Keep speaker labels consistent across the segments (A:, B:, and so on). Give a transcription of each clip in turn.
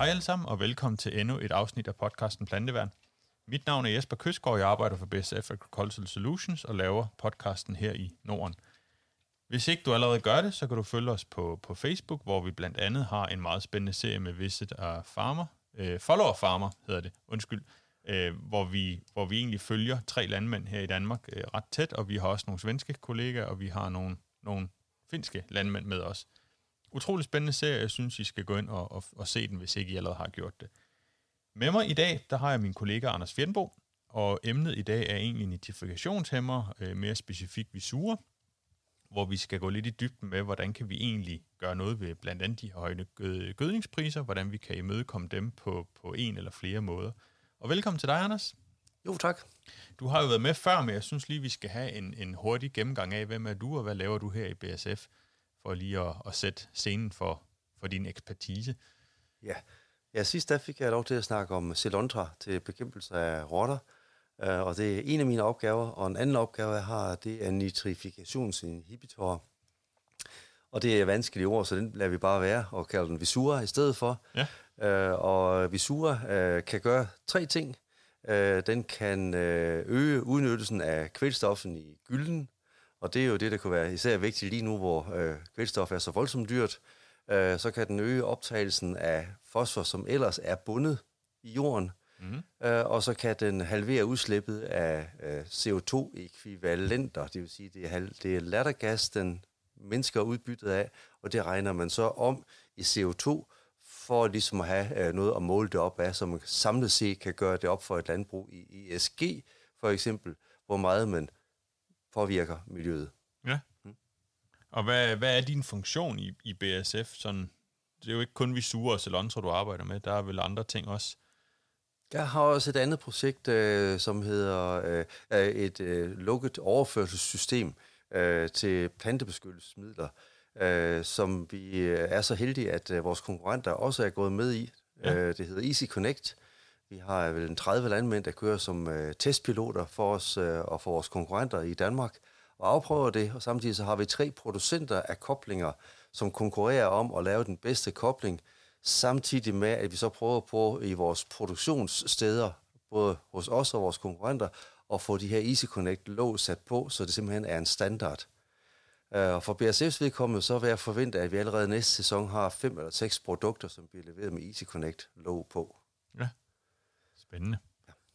A: Hej alle sammen, og velkommen til endnu et afsnit af podcasten Planteværn. Mit navn er Jesper Køsgaard, jeg arbejder for BSF Agricultural Solutions og laver podcasten her i Norden. Hvis ikke du allerede gør det, så kan du følge os på, på Facebook, hvor vi blandt andet har en meget spændende serie med Visit af Farmer, øh, Follower Farmer hedder det, undskyld, øh, hvor, vi, hvor vi egentlig følger tre landmænd her i Danmark øh, ret tæt, og vi har også nogle svenske kollegaer, og vi har nogle, nogle finske landmænd med os. Utrolig spændende serie, jeg synes, I skal gå ind og, og, og se den, hvis ikke I allerede har gjort det. Med mig i dag, der har jeg min kollega Anders Fjernbo, og emnet i dag er egentlig nitrifikationshæmmer, øh, mere specifikt visure, hvor vi skal gå lidt i dybden med, hvordan kan vi egentlig gøre noget ved blandt andet de høje gødningspriser, hvordan vi kan imødekomme dem på, på en eller flere måder. Og velkommen til dig, Anders.
B: Jo, tak.
A: Du har jo været med før, men jeg synes lige, vi skal have en, en hurtig gennemgang af, hvem er du, og hvad laver du her i BSF, for lige at, at sætte scenen for, for din ekspertise.
B: Ja. ja, sidst der fik jeg lov til at snakke om Celontra til bekæmpelse af rotter, øh, og det er en af mine opgaver, og en anden opgave, jeg har, det er nitrifikationsinhibitorer. Og det er vanskelige ord, så den lader vi bare være og kalder den Visura i stedet for. Ja. Øh, og Visura øh, kan gøre tre ting. Øh, den kan øh, øge udnyttelsen af kvælstoffen i gylden, og det er jo det, der kunne være især vigtigt lige nu, hvor øh, kvælstof er så voldsomt dyrt. Øh, så kan den øge optagelsen af fosfor, som ellers er bundet i jorden. Mm. Øh, og så kan den halvere udslippet af øh, CO2-ekvivalenter, det vil sige, det er, det er lattergas, den mindsker udbyttet af, og det regner man så om i CO2, for ligesom at have øh, noget at måle det op af, så man samlet set kan gøre det op for et landbrug i ESG, for eksempel, hvor meget man påvirker miljøet. Ja.
A: Mm. Og hvad, hvad er din funktion i, i BSF? Sådan, det er jo ikke kun Visura og Celontra, du arbejder med. Der er vel andre ting også?
B: Jeg har også et andet projekt, øh, som hedder øh, et øh, lukket overførselssystem øh, til plantebeskyttelsesmidler, øh, som vi øh, er så heldige, at øh, vores konkurrenter også er gået med i. Ja. Øh, det hedder Easy Connect. Vi har vel en 30 landmænd, der kører som øh, testpiloter for os øh, og for vores konkurrenter i Danmark og afprøver det. Og samtidig så har vi tre producenter af koblinger, som konkurrerer om at lave den bedste kobling, samtidig med, at vi så prøver på i vores produktionssteder, både hos os og vores konkurrenter, at få de her Easy Connect låg sat på, så det simpelthen er en standard. Øh, og for BSF's vedkommende, så vil jeg forvente, at vi allerede næste sæson har fem eller seks produkter, som bliver leveret med Easy Connect låg på. Ja,
A: spændende.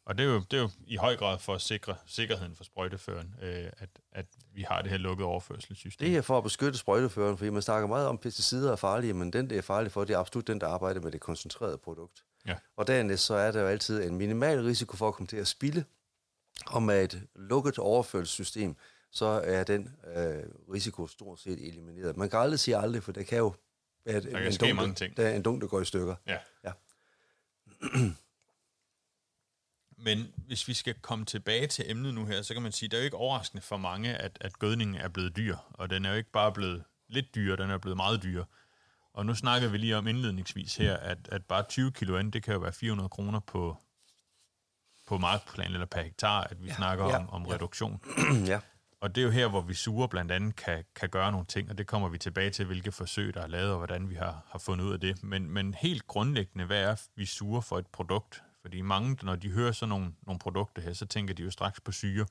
A: Og det er, jo, det er jo i høj grad for at sikre sikkerheden for sprøjteføren, øh, at, at vi har det her lukkede overførselssystem.
B: Det er for at beskytte sprøjteføren, fordi man snakker meget om, at pesticider er farlige, men den, der er farlig for, det er absolut den, der arbejder med det koncentrerede produkt. Ja. Og dernæst så er der jo altid en minimal risiko for at komme til at spille, og med et lukket overførselssystem, så er den øh, risiko stort set elimineret. Man kan aldrig sige aldrig, for det kan jo
A: være der kan en, dunk, mange ting.
B: Der er en dunk, der går i stykker. Ja. ja.
A: Men hvis vi skal komme tilbage til emnet nu her, så kan man sige, at det er jo ikke overraskende for mange, at, at gødningen er blevet dyr. Og den er jo ikke bare blevet lidt dyr, den er blevet meget dyr. Og nu snakker vi lige om indledningsvis her, at, at bare 20 kilo an, det kan jo være 400 kroner på, på markplan eller per hektar, at vi ja, snakker ja, om, om ja. reduktion. ja. Og det er jo her, hvor vi suger blandt andet kan, kan gøre nogle ting, og det kommer vi tilbage til, hvilke forsøg, der er lavet, og hvordan vi har, har fundet ud af det. Men, men helt grundlæggende, hvad er vi suger for et produkt? Fordi mange, når de hører sådan nogle, nogle produkter her, så tænker de jo straks på syre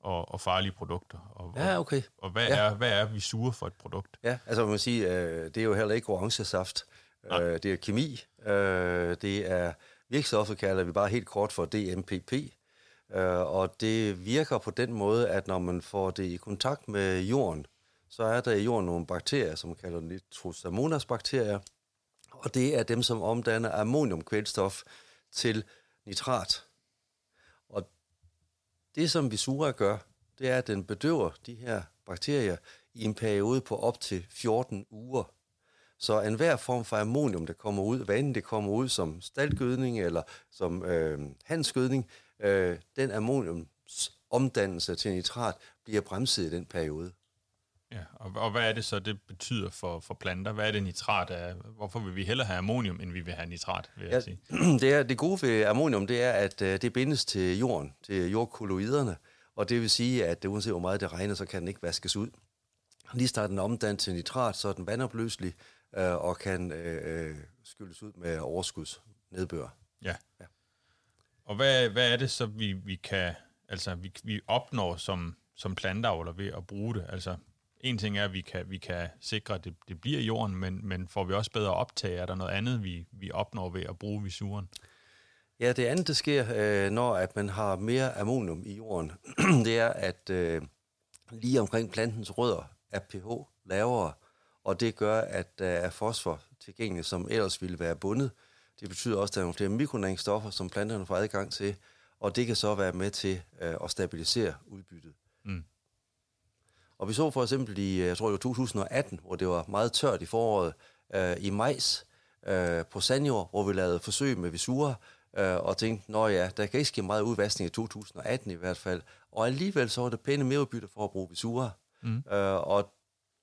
A: og, og farlige produkter. Og,
B: ja, okay.
A: Og, og hvad, ja. er, hvad er vi suger for et produkt?
B: Ja, altså man må sige, øh, det er jo heller ikke orangesaft. Øh, det er kemi. Øh, det er virkstoffet, kalder vi bare helt kort for DMPP. Øh, og det virker på den måde, at når man får det i kontakt med jorden, så er der i jorden nogle bakterier, som kalder nitrosamonas bakterier, og det er dem, som omdanner ammoniumkvælstof til nitrat. Og det, som Visura gør, det er, at den bedøver de her bakterier i en periode på op til 14 uger. Så enhver form for ammonium, der kommer ud, hvad enten det kommer ud som staldgødning eller som øh, handskødning, øh, den ammoniums omdannelse til nitrat bliver bremset i den periode.
A: Ja, og, og hvad er det så, det betyder for, for planter? Hvad er det nitrat er? Hvorfor vil vi hellere have ammonium, end vi vil have nitrat, vil jeg ja, sige?
B: Det, er, det gode ved ammonium, det er, at uh, det bindes til jorden, til jordkolloiderne, og det vil sige, at uh, uanset hvor meget det regner, så kan den ikke vaskes ud. Lige starter den omdannet til nitrat, så er den vandopløselig, øh, og kan øh, øh, skyldes ud med overskudsnedbør.
A: Ja. ja. Og hvad, hvad er det så, vi, vi kan, altså vi, vi opnår som, som planteavler ved at bruge det? Altså, en ting er, at vi kan, vi kan sikre, at det, det bliver jorden, men, men får vi også bedre optag? Er der noget andet, vi, vi opnår ved at bruge visuren?
B: Ja, det andet, der sker, øh, når at man har mere ammonium i jorden, det er, at øh, lige omkring plantens rødder er pH lavere, og det gør, at der er fosfor tilgængeligt, som ellers ville være bundet. Det betyder også, at der er nogle flere mikronæringsstoffer, som planterne får adgang til, og det kan så være med til øh, at stabilisere udbyttet. Mm. Og vi så for eksempel i, jeg tror det var 2018, hvor det var meget tørt i foråret, øh, i majs øh, på sandjord, hvor vi lavede forsøg med visura, øh, og tænkte, nå ja, der kan ikke ske meget udvaskning i 2018 i hvert fald. Og alligevel så var det pæne merudbytte for at bruge visura. Mm. Øh, og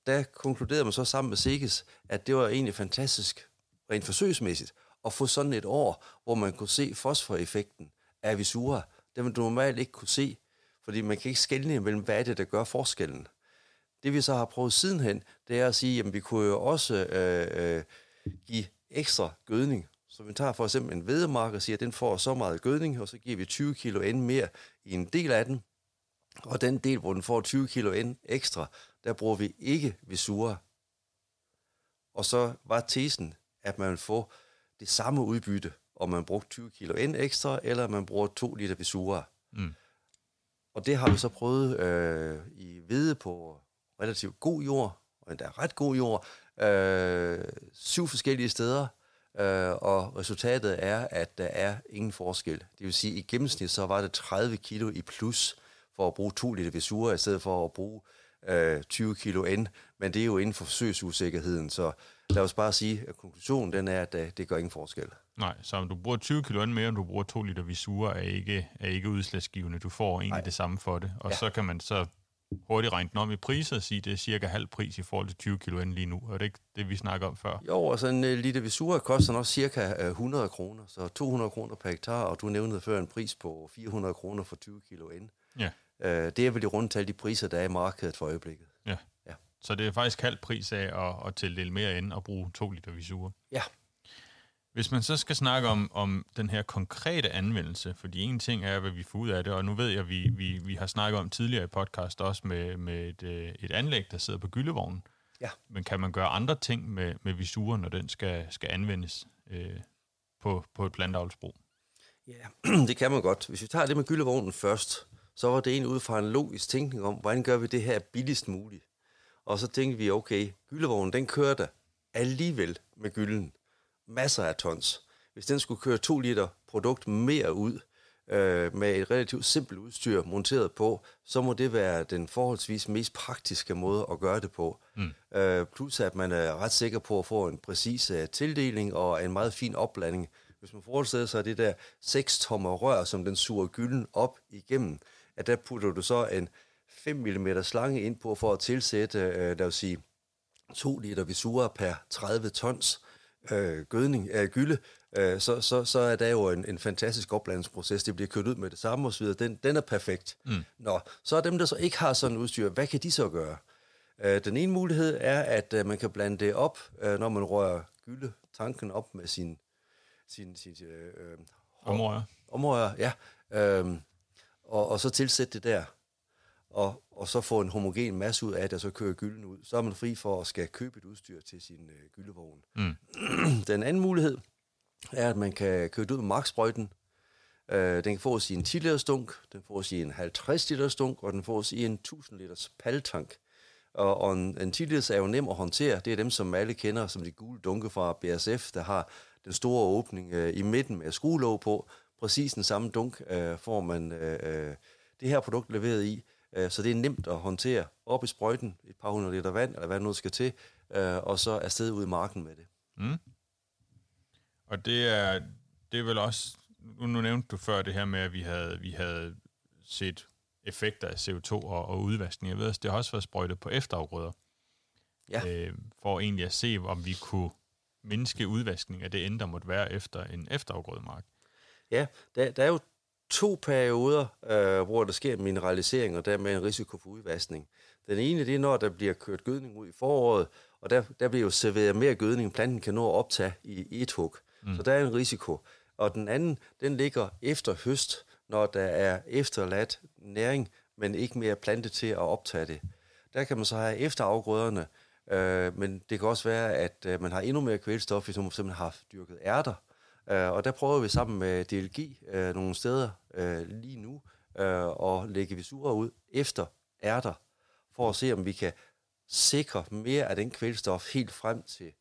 B: der konkluderede man så sammen med Sikkes, at det var egentlig fantastisk, rent forsøgsmæssigt, at få sådan et år, hvor man kunne se fosforeffekten af visura. Det man normalt ikke kunne se, fordi man kan ikke skelne mellem, hvad er det, der gør forskellen. Det vi så har prøvet sidenhen, det er at sige, at vi kunne jo også øh, øh, give ekstra gødning. Så vi tager for eksempel en vedemark og siger, at den får så meget gødning, og så giver vi 20 kilo N mere i en del af den. Og den del, hvor den får 20 kilo N ekstra, der bruger vi ikke visura. Og så var tesen, at man vil få det samme udbytte, om man brugte 20 kilo N ekstra, eller man bruger 2 liter visura. Mm. Og det har vi så prøvet øh, i hvede på relativt god jord, og endda ret god jord, øh, syv forskellige steder, øh, og resultatet er, at der er ingen forskel. Det vil sige, at i gennemsnit så var det 30 kilo i plus for at bruge 2 liter visura, i stedet for at bruge øh, 20 kilo N, men det er jo inden for forsøgsusikkerheden, så lad os bare sige, at konklusionen den er, at det, øh, det gør ingen forskel.
A: Nej, så om du bruger 20 kilo N mere, end du bruger 2 liter visura, er ikke, er ikke udslagsgivende. Du får egentlig Nej. det samme for det, og ja. så kan man så hurtigt regne den om i priser og sige, at det er cirka halv pris i forhold til 20 kilo lige nu. Er det ikke det, vi snakker om før?
B: Jo, og så en uh, liter visura koster nok cirka uh, 100 kroner, så 200 kroner per hektar, og du nævnte før en pris på 400 kroner for 20 kilo ind. Ja. Uh, det er vel i rundtal de priser, der er i markedet for øjeblikket.
A: Ja. ja. Så det er faktisk halv pris af at, at tildele mere ind og bruge 2 liter visura.
B: Ja.
A: Hvis man så skal snakke om, om den her konkrete anvendelse, fordi en ting er, hvad vi får ud af det, og nu ved jeg, at vi, vi, vi har snakket om tidligere i podcast også med, med et, øh, et anlæg, der sidder på gyldevognen.
B: Ja.
A: Men kan man gøre andre ting med, med visuren, når den skal, skal anvendes øh, på, på et plantavlsbrug?
B: Ja, det kan man godt. Hvis vi tager det med gyldevognen først, så var det egentlig ud fra en logisk tænkning om, hvordan gør vi det her billigst muligt. Og så tænkte vi, okay, gyldevognen den kører der alligevel med gylden masser af tons. Hvis den skulle køre 2 liter produkt mere ud, øh, med et relativt simpelt udstyr monteret på, så må det være den forholdsvis mest praktiske måde at gøre det på. Mm. Øh, plus at man er ret sikker på at få en præcis uh, tildeling og en meget fin opblanding. Hvis man forestiller sig det der 6 tommer rør, som den suger gylden op igennem, at der putter du så en 5 mm slange ind på for at tilsætte, øh, lad os sige, 2 liter visura per 30 tons øh, gødning, øh, gylde, øh, så, så, så er der jo en, en fantastisk opblandingsproces. Det bliver kørt ud med det samme osv. Den, den er perfekt. Mm. Nå, så er dem, der så ikke har sådan udstyr, hvad kan de så gøre? Øh, den ene mulighed er, at øh, man kan blande det op, øh, når man rører gylde tanken op med sin, sin, sin øh,
A: øh omrører.
B: Omrører, ja. Øh, og, og så tilsætte det der og, og så få en homogen masse ud af det, og så køre gylden ud. Så er man fri for at skal købe et udstyr til sin øh, gyldevogn. Mm. Den anden mulighed er, at man kan køre ud med marksprøjten. Øh, den kan fås i en 10 liter stunk, den fås i en 50 liter stunk, og den fås i en 1000 liters paltank. Og, og en, en 10 liters er jo nem at håndtere. Det er dem, som alle kender som de gule dunke fra BSF, der har den store åbning øh, i midten med skruelåg på. Præcis den samme dunk øh, får man øh, øh det her produkt leveret i. Øh, så det er nemt at håndtere op i sprøjten, et par hundrede liter vand, eller hvad nu skal til, øh, og så afsted ud i marken med det. Mm.
A: Og det er, det er vel også, nu, nu nævnte du før det her med, at vi havde, vi havde set effekter af CO2 og, og udvaskning. Jeg ved, at det har også været sprøjtet på efterafgrøder. Ja. Øh, for egentlig at se, om vi kunne mindske udvaskning af det end, der måtte være efter en efterafgrødemark.
B: Ja, der, der er jo to perioder, øh, hvor der sker mineralisering og dermed en risiko for udvaskning. Den ene, det er, når der bliver kørt gødning ud i foråret, og der, der bliver jo serveret mere gødning, planten kan nå at optage i et hug. Mm. Så der er en risiko. Og den anden, den ligger efter høst, når der er efterladt næring, men ikke mere plante til at optage det. Der kan man så have efterafgrøderne, øh, men det kan også være, at øh, man har endnu mere kvælstof, hvis man simpelthen har dyrket ærter. Øh, og der prøver vi sammen med DLG øh, nogle steder øh, lige nu øh, at lægge visurer ud efter ærter, for at se, om vi kan sikre mere af den kvælstof helt frem til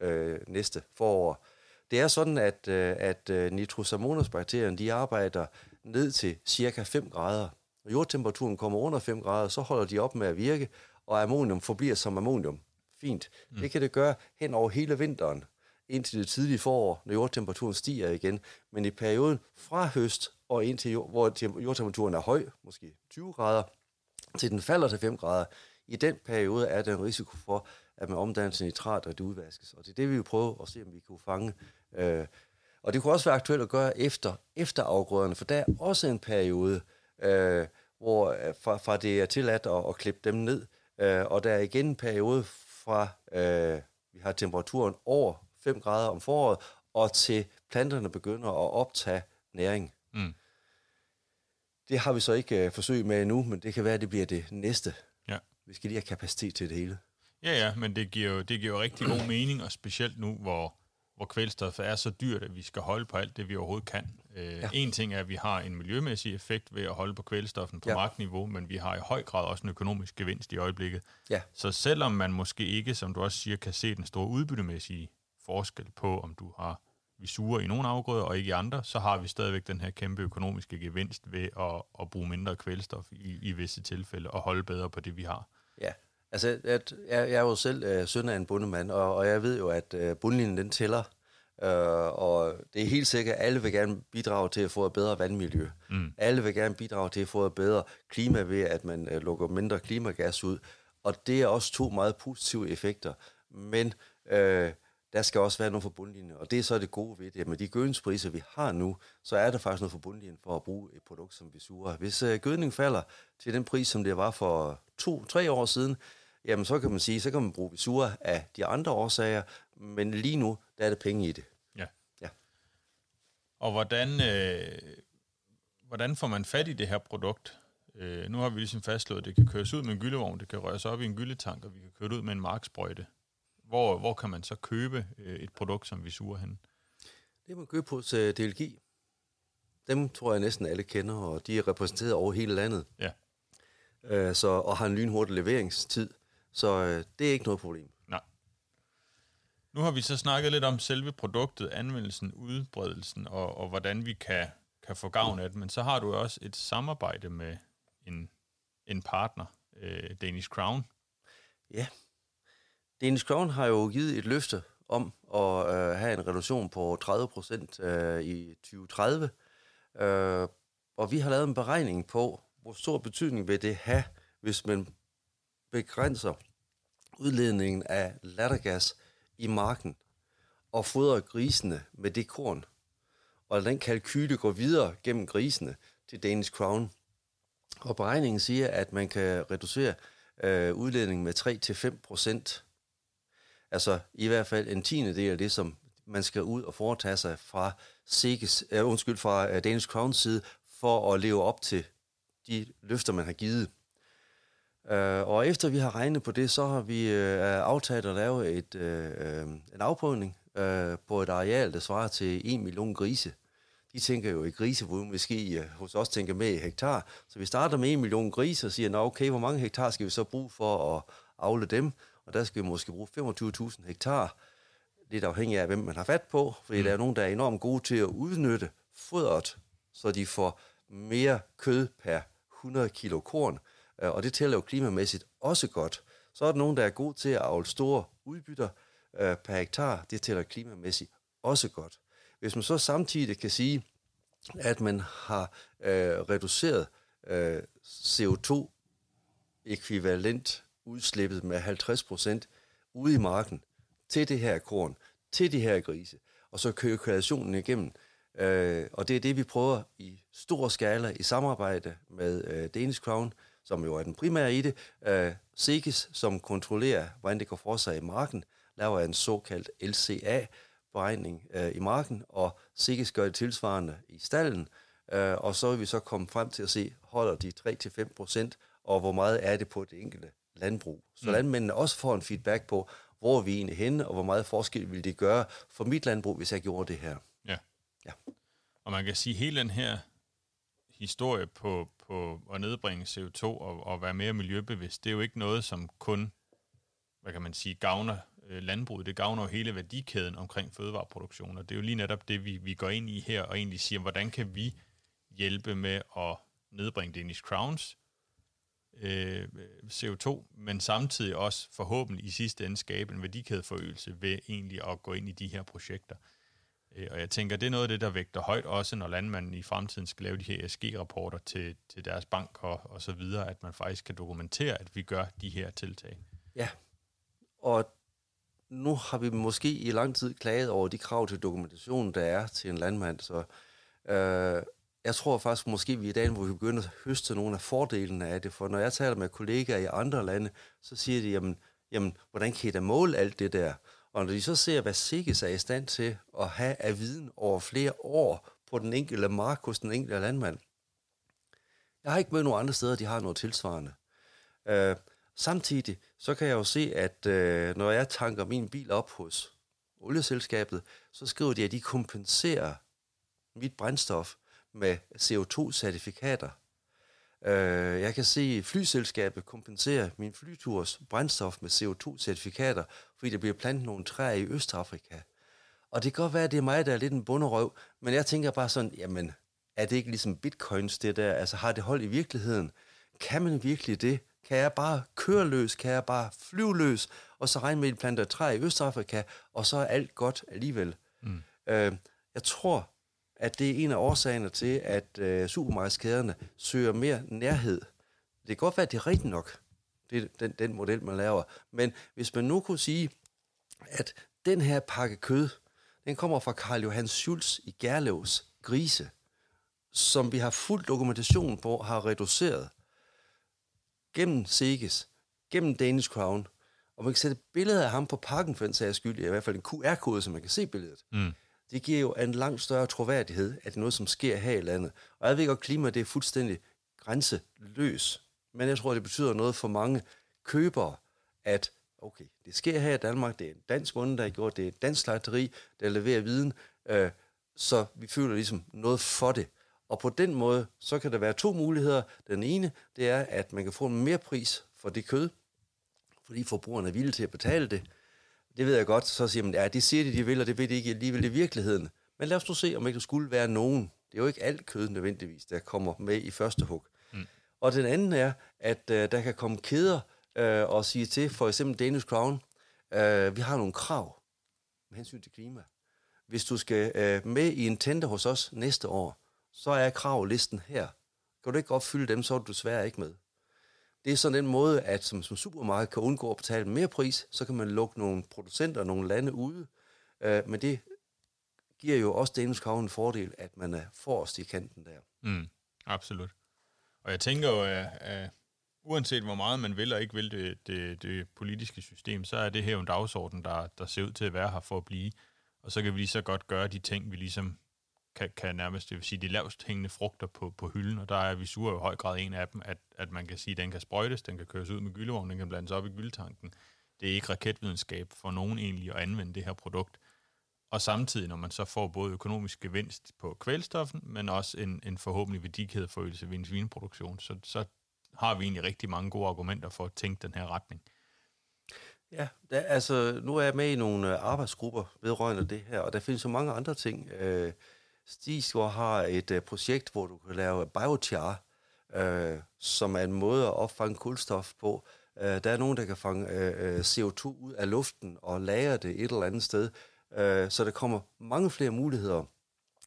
B: øh, næste forår. Det er sådan, at, øh, at øh, nitrosamonas-bakterierne de arbejder ned til cirka 5 grader. Når jordtemperaturen kommer under 5 grader, så holder de op med at virke, og ammonium forbliver som ammonium. Fint. Mm. Det kan det gøre hen over hele vinteren, indtil det tidlige forår, når jordtemperaturen stiger igen. Men i perioden fra høst og indtil jord, hvor jordtemperaturen er høj, måske 20 grader, til den falder til 5 grader, i den periode er der en risiko for, at man omdanner til nitrat, og det udvaskes. Og det er det, vi vil prøve at se, om vi kan fange. Øh, og det kunne også være aktuelt at gøre efter, efter afgrøderne, for der er også en periode, øh, hvor øh, fra, fra det er tilladt at, at klippe dem ned, øh, og der er igen en periode fra, øh, vi har temperaturen over 5 grader om foråret, og til planterne begynder at optage næring. Mm. Det har vi så ikke øh, forsøg med endnu, men det kan være, at det bliver det næste. Ja. Vi skal lige have kapacitet til det hele.
A: Ja, ja, men det giver jo, det giver jo rigtig god mening, og specielt nu, hvor, hvor kvælstof er så dyrt, at vi skal holde på alt det, vi overhovedet kan. Øh, ja. En ting er, at vi har en miljømæssig effekt ved at holde på kvælstoffen på ja. markniveau, men vi har i høj grad også en økonomisk gevinst i øjeblikket. Ja. Så selvom man måske ikke, som du også siger, kan se den store udbyttemæssige forskel på, om du har visurer i nogle afgrøder og ikke i andre, så har vi stadigvæk den her kæmpe økonomiske gevinst ved at, at bruge mindre kvælstof i, i visse tilfælde og holde bedre på det, vi har.
B: Ja, altså at, jeg, jeg er jo selv øh, søn af en bundemand, og, og jeg ved jo, at øh, bundlinjen den tæller, øh, og det er helt sikkert, at alle vil gerne bidrage til at få et bedre vandmiljø. Mm. Alle vil gerne bidrage til at få et bedre klima ved, at man øh, lukker mindre klimagas ud, og det er også to meget positive effekter. Men øh, der skal også være noget for bundlinjen, og det er så det gode ved det. Med de gødningspriser, vi har nu, så er der faktisk noget for bundlinjen for at bruge et produkt som Visura. Hvis øh, gødning falder til den pris, som det var for to-tre år siden, jamen så kan man sige, så kan man bruge Visura af de andre årsager, men lige nu, der er det penge i det. Ja.
A: ja. Og hvordan, øh, hvordan får man fat i det her produkt? Øh, nu har vi ligesom fastslået, at det kan køres ud med en gyldevogn, det kan røres op i en gyldetank, og vi kan køre det ud med en marksprøjte. Hvor, hvor kan man så købe øh, et produkt som Visura hen?
B: Det man købe hos uh, DLG. Dem tror jeg næsten alle kender, og de er repræsenteret over hele landet. Ja. Uh, så, og har en lynhurtig leveringstid. Så uh, det er ikke noget problem. Nej.
A: Nu har vi så snakket lidt om selve produktet, anvendelsen, udbredelsen og, og hvordan vi kan, kan få gavn af det. Men så har du også et samarbejde med en, en partner, uh, Danish Crown.
B: Ja, Danish Crown har jo givet et løfte om at øh, have en reduktion på 30 procent øh, i 2030. Øh, og vi har lavet en beregning på, hvor stor betydning vil det have, hvis man begrænser udledningen af lattergas i marken og fodrer grisene med det korn. Og den kalkyle går videre gennem grisene til Danish Crown. Og beregningen siger, at man kan reducere øh, udledningen med 3-5 procent Altså i hvert fald en tiende del af det, som man skal ud og foretage sig fra Sikkes, uh, undskyld, fra øh, Danish Crowns side, for at leve op til de løfter, man har givet. Uh, og efter vi har regnet på det, så har vi uh, aftalt at lave et, uh, en afprøvning uh, på et areal, der svarer til 1 million grise. De tænker jo i grisevolumen, måske uh, hos os tænker med i hektar. Så vi starter med 1 million grise og siger, Nå, okay, hvor mange hektar skal vi så bruge for at afle dem? Og der skal vi måske bruge 25.000 hektar, lidt afhængig af, hvem man har fat på, fordi mm. der er nogen, der er enormt gode til at udnytte fodret, så de får mere kød per 100 kilo korn, øh, og det tæller jo klimamæssigt også godt. Så er der nogen, der er gode til at afle store udbytter øh, per hektar, det tæller klimamæssigt også godt. Hvis man så samtidig kan sige, at man har øh, reduceret øh, CO2-ekvivalent udslippet med 50 procent ude i marken til det her korn, til de her grise, og så kører kreationen igennem, Øh, og det er det, vi prøver i stor skala i samarbejde med øh, Danish Crown, som jo er den primære i det. Øh, Sekis, som kontrollerer, hvordan det går for sig i marken, laver en såkaldt LCA-beregning øh, i marken, og Sekis gør det tilsvarende i stallen. Øh, og så vil vi så komme frem til at se, holder de 3-5 procent, og hvor meget er det på det enkelte landbrug. Så mm. landmændene også får en feedback på, hvor er vi egentlig henne, og hvor meget forskel vil det gøre for mit landbrug, hvis jeg gjorde det her.
A: Ja. ja. Og man kan sige, at hele den her historie på, på at nedbringe CO2 og, og være mere miljøbevidst, det er jo ikke noget, som kun, hvad kan man sige, gavner øh, landbruget. Det gavner jo hele værdikæden omkring fødevareproduktion, og det er jo lige netop det, vi, vi går ind i her, og egentlig siger, hvordan kan vi hjælpe med at nedbringe Danish Crowns øh, CO2, men samtidig også forhåbentlig i sidste ende skabe en værdikædeforøgelse ved egentlig at gå ind i de her projekter. Øh, og jeg tænker, det er noget af det, der vægter højt også, når landmanden i fremtiden skal lave de her ESG-rapporter til, til deres bank og, og så videre, at man faktisk kan dokumentere, at vi gør de her tiltag.
B: Ja, og nu har vi måske i lang tid klaget over de krav til dokumentation, der er til en landmand, så øh, jeg tror faktisk måske, vi er i dag, hvor vi begynder at høste nogle af fordelene af det. For når jeg taler med kollegaer i andre lande, så siger de, jamen, jamen hvordan kan I da måle alt det der? Og når de så ser, hvad Sikkes er i stand til at have af viden over flere år på den enkelte mark hos den enkelte landmand, jeg har ikke mødt nogen andre steder, de har noget tilsvarende. Øh, samtidig så kan jeg jo se, at øh, når jeg tanker min bil op hos olieselskabet, så skriver de, at de kompenserer mit brændstof med CO2-certifikater. Øh, jeg kan se, at flyselskabet kompenserer min flyturs brændstof med CO2-certifikater, fordi der bliver plantet nogle træer i Østafrika. Og det kan godt være, at det er mig, der er lidt en bunderøv, men jeg tænker bare sådan, jamen, er det ikke ligesom bitcoins, det der? Altså, har det hold i virkeligheden? Kan man virkelig det? Kan jeg bare køre løs? Kan jeg bare flyve løs? Og så regne med, at planter træer i Østafrika, og så er alt godt alligevel. Mm. Øh, jeg tror, at det er en af årsagerne til, at øh, supermarkedskæderne søger mere nærhed. Det kan godt være, at det er rigtigt nok, det er den, den model, man laver. Men hvis man nu kunne sige, at den her pakke kød, den kommer fra Karl Johan Schulz i Gerlevs grise, som vi har fuld dokumentation på, har reduceret gennem Seges, gennem Danish Crown, og man kan sætte billeder af ham på pakken, for den sags skyld, i hvert fald en QR-kode, så man kan se billedet. Mm det giver jo en langt større troværdighed, at det er noget, som sker her i landet. Og jeg ved godt, at klima det er fuldstændig grænseløs. Men jeg tror, det betyder noget for mange købere, at okay, det sker her i Danmark, det er en dansk bonde, der har gjort det, er et dansk slagteri, der leverer viden, øh, så vi føler ligesom noget for det. Og på den måde, så kan der være to muligheder. Den ene, det er, at man kan få en mere pris for det kød, fordi forbrugerne er villige til at betale det det ved jeg godt, så siger man, ja, det siger de, de vil, og det ved de ikke alligevel i virkeligheden. Men lad os nu se, om ikke der skulle være nogen. Det er jo ikke alt kød nødvendigvis, der kommer med i første hug. Mm. Og den anden er, at uh, der kan komme kæder uh, og sige til, for eksempel Danish Crown, uh, vi har nogle krav med hensyn til klima. Hvis du skal uh, med i en tente hos os næste år, så er kravlisten her. Kan du ikke opfylde dem, så er du desværre ikke med. Det er sådan en måde, at som, som supermarked kan undgå at betale mere pris, så kan man lukke nogle producenter og nogle lande ude. Øh, men det giver jo også Danish Crown en fordel, at man er forrest i kanten der.
A: Mm, absolut. Og jeg tænker jo, at, at uanset hvor meget man vil og ikke vil det, det, det politiske system, så er det her jo en dagsorden, der, der ser ud til at være her for at blive. Og så kan vi lige så godt gøre de ting, vi ligesom kan, kan nærmest, det vil sige, de lavest hængende frugter på, på hylden, og der er visur i høj grad en af dem, at, at man kan sige, at den kan sprøjtes, den kan køres ud med gyldevogn, den kan blandes op i gyldtanken. Det er ikke raketvidenskab for nogen egentlig at anvende det her produkt. Og samtidig, når man så får både økonomisk gevinst på kvælstoffen, men også en, en forhåbentlig værdikædeforøgelse ved en svineproduktion, så, så har vi egentlig rigtig mange gode argumenter for at tænke den her retning.
B: Ja, der, altså nu er jeg med i nogle øh, arbejdsgrupper vedrørende det her, og der findes så mange andre ting. Øh, Stisgaard har et øh, projekt, hvor du kan lave biochar, øh, som er en måde at opfange kulstof på. Øh, der er nogen, der kan fange øh, øh CO2 ud af luften og lagre det et eller andet sted. Øh, så der kommer mange flere muligheder.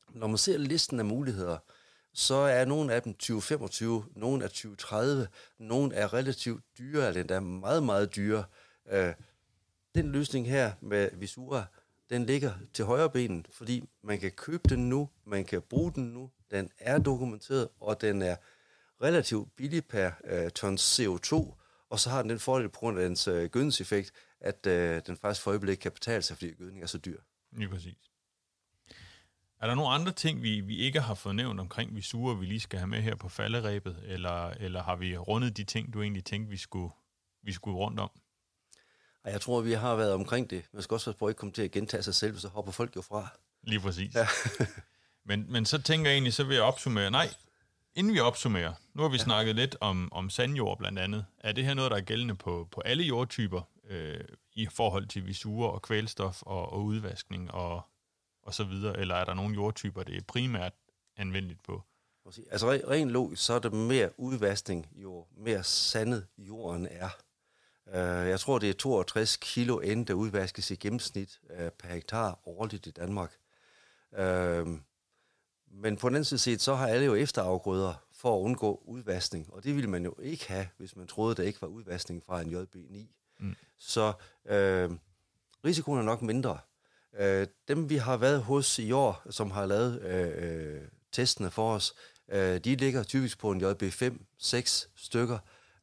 B: Når man ser listen af muligheder, så er nogle af dem 2025, nogle er 2030, nogle er relativt dyre, eller endda meget, meget dyre. Øh, den løsning her med Visura, den ligger til højre benen, fordi man kan købe den nu, man kan bruge den nu, den er dokumenteret, og den er relativt billig per øh, ton CO2, og så har den den fordel på grund af dens øh, gødningseffekt, at øh, den faktisk for øjeblikket kan betale sig, fordi gødning er så dyr.
A: Lige præcis. Er der nogle andre ting, vi, vi ikke har fået nævnt omkring visur, vi lige skal have med her på falderæbet, eller, eller har vi rundet de ting, du egentlig tænkte, vi skulle, vi skulle rundt om?
B: Og jeg tror, vi har været omkring det. Man skal også at ikke komme til at gentage sig selv, så hopper folk jo fra.
A: Lige præcis. Ja. men, men så tænker jeg egentlig, så vil jeg opsummere. Nej, inden vi opsummerer, nu har vi ja. snakket lidt om, om sandjord blandt andet. Er det her noget, der er gældende på, på alle jordtyper øh, i forhold til visurer og kvælstof og, og udvaskning og, og så videre? Eller er der nogle jordtyper, det er primært anvendeligt på?
B: Altså rent logisk, så er det mere udvaskning, jo mere sandet jorden er. Uh, jeg tror, det er 62 kilo ende, der udvaskes i gennemsnit uh, per hektar årligt i Danmark. Uh, men på den anden side set, så har alle jo efterafgrøder for at undgå udvaskning, og det ville man jo ikke have, hvis man troede, der ikke var udvaskning fra en JB9. Mm. Så uh, risikoen er nok mindre. Uh, dem, vi har været hos i år, som har lavet uh, testene for os, uh, de ligger typisk på en JB5, 6 stykker,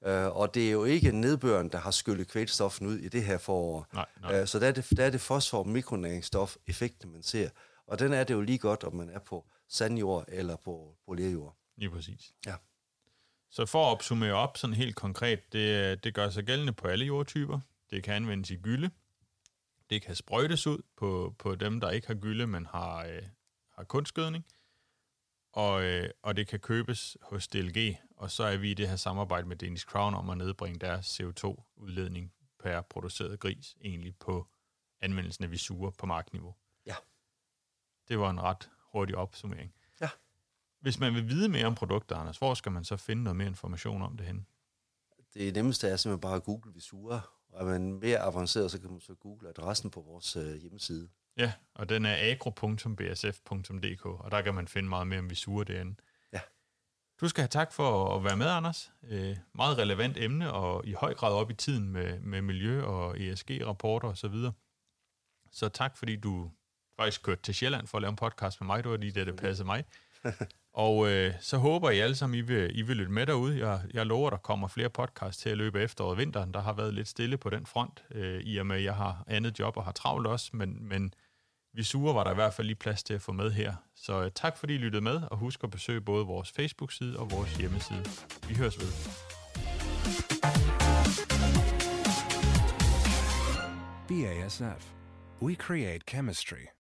B: Uh, og det er jo ikke nedbøren, der har skyllet kvælstoffen ud i det her forår. Nej, nej. Uh, så der er, det, der er det fosfor- og mikronæringsstof effekten, man ser. Og den er det jo lige godt, om man er på sandjord eller på, på lerjord.
A: Lige præcis.
B: Ja.
A: Så for at opsummere op sådan helt konkret, det, det gør sig gældende på alle jordtyper. Det kan anvendes i gylde. Det kan sprøjtes ud på, på dem, der ikke har gylde, men har, øh, har kunstgødning og, øh, og det kan købes hos DLG, og så er vi i det her samarbejde med Danish Crown om at nedbringe deres CO2-udledning per produceret gris, egentlig på anvendelsen af visure på markniveau.
B: Ja.
A: Det var en ret hurtig opsummering.
B: Ja.
A: Hvis man vil vide mere om produkter, Anders, hvor skal man så finde noget mere information om det hen?
B: Det nemmeste er simpelthen bare at google visure, og er man mere avanceret, så kan man så google adressen på vores øh, hjemmeside.
A: Ja, og den er agro.bsf.dk, og der kan man finde meget mere om visure derinde.
B: Ja.
A: Du skal have tak for at være med, Anders. Øh, meget relevant emne, og i høj grad op i tiden med, med miljø- og ESG-rapporter osv. Så, videre. så tak, fordi du faktisk kørte til Sjælland for at lave en podcast med mig. Det var lige det, det passede mig. og øh, så håber jeg alle sammen, I vil, I vil lytte med derude. Jeg, jeg lover, der kommer flere podcasts til at løbe efteråret og vinteren. Der har været lidt stille på den front, øh, i og med, at jeg har andet job og har travlt også, men, men vi sure var der i hvert fald lige plads til at få med her. Så øh, tak fordi I lyttede med, og husk at besøge både vores Facebook-side og vores hjemmeside. Vi høres ved. BASF. We create chemistry.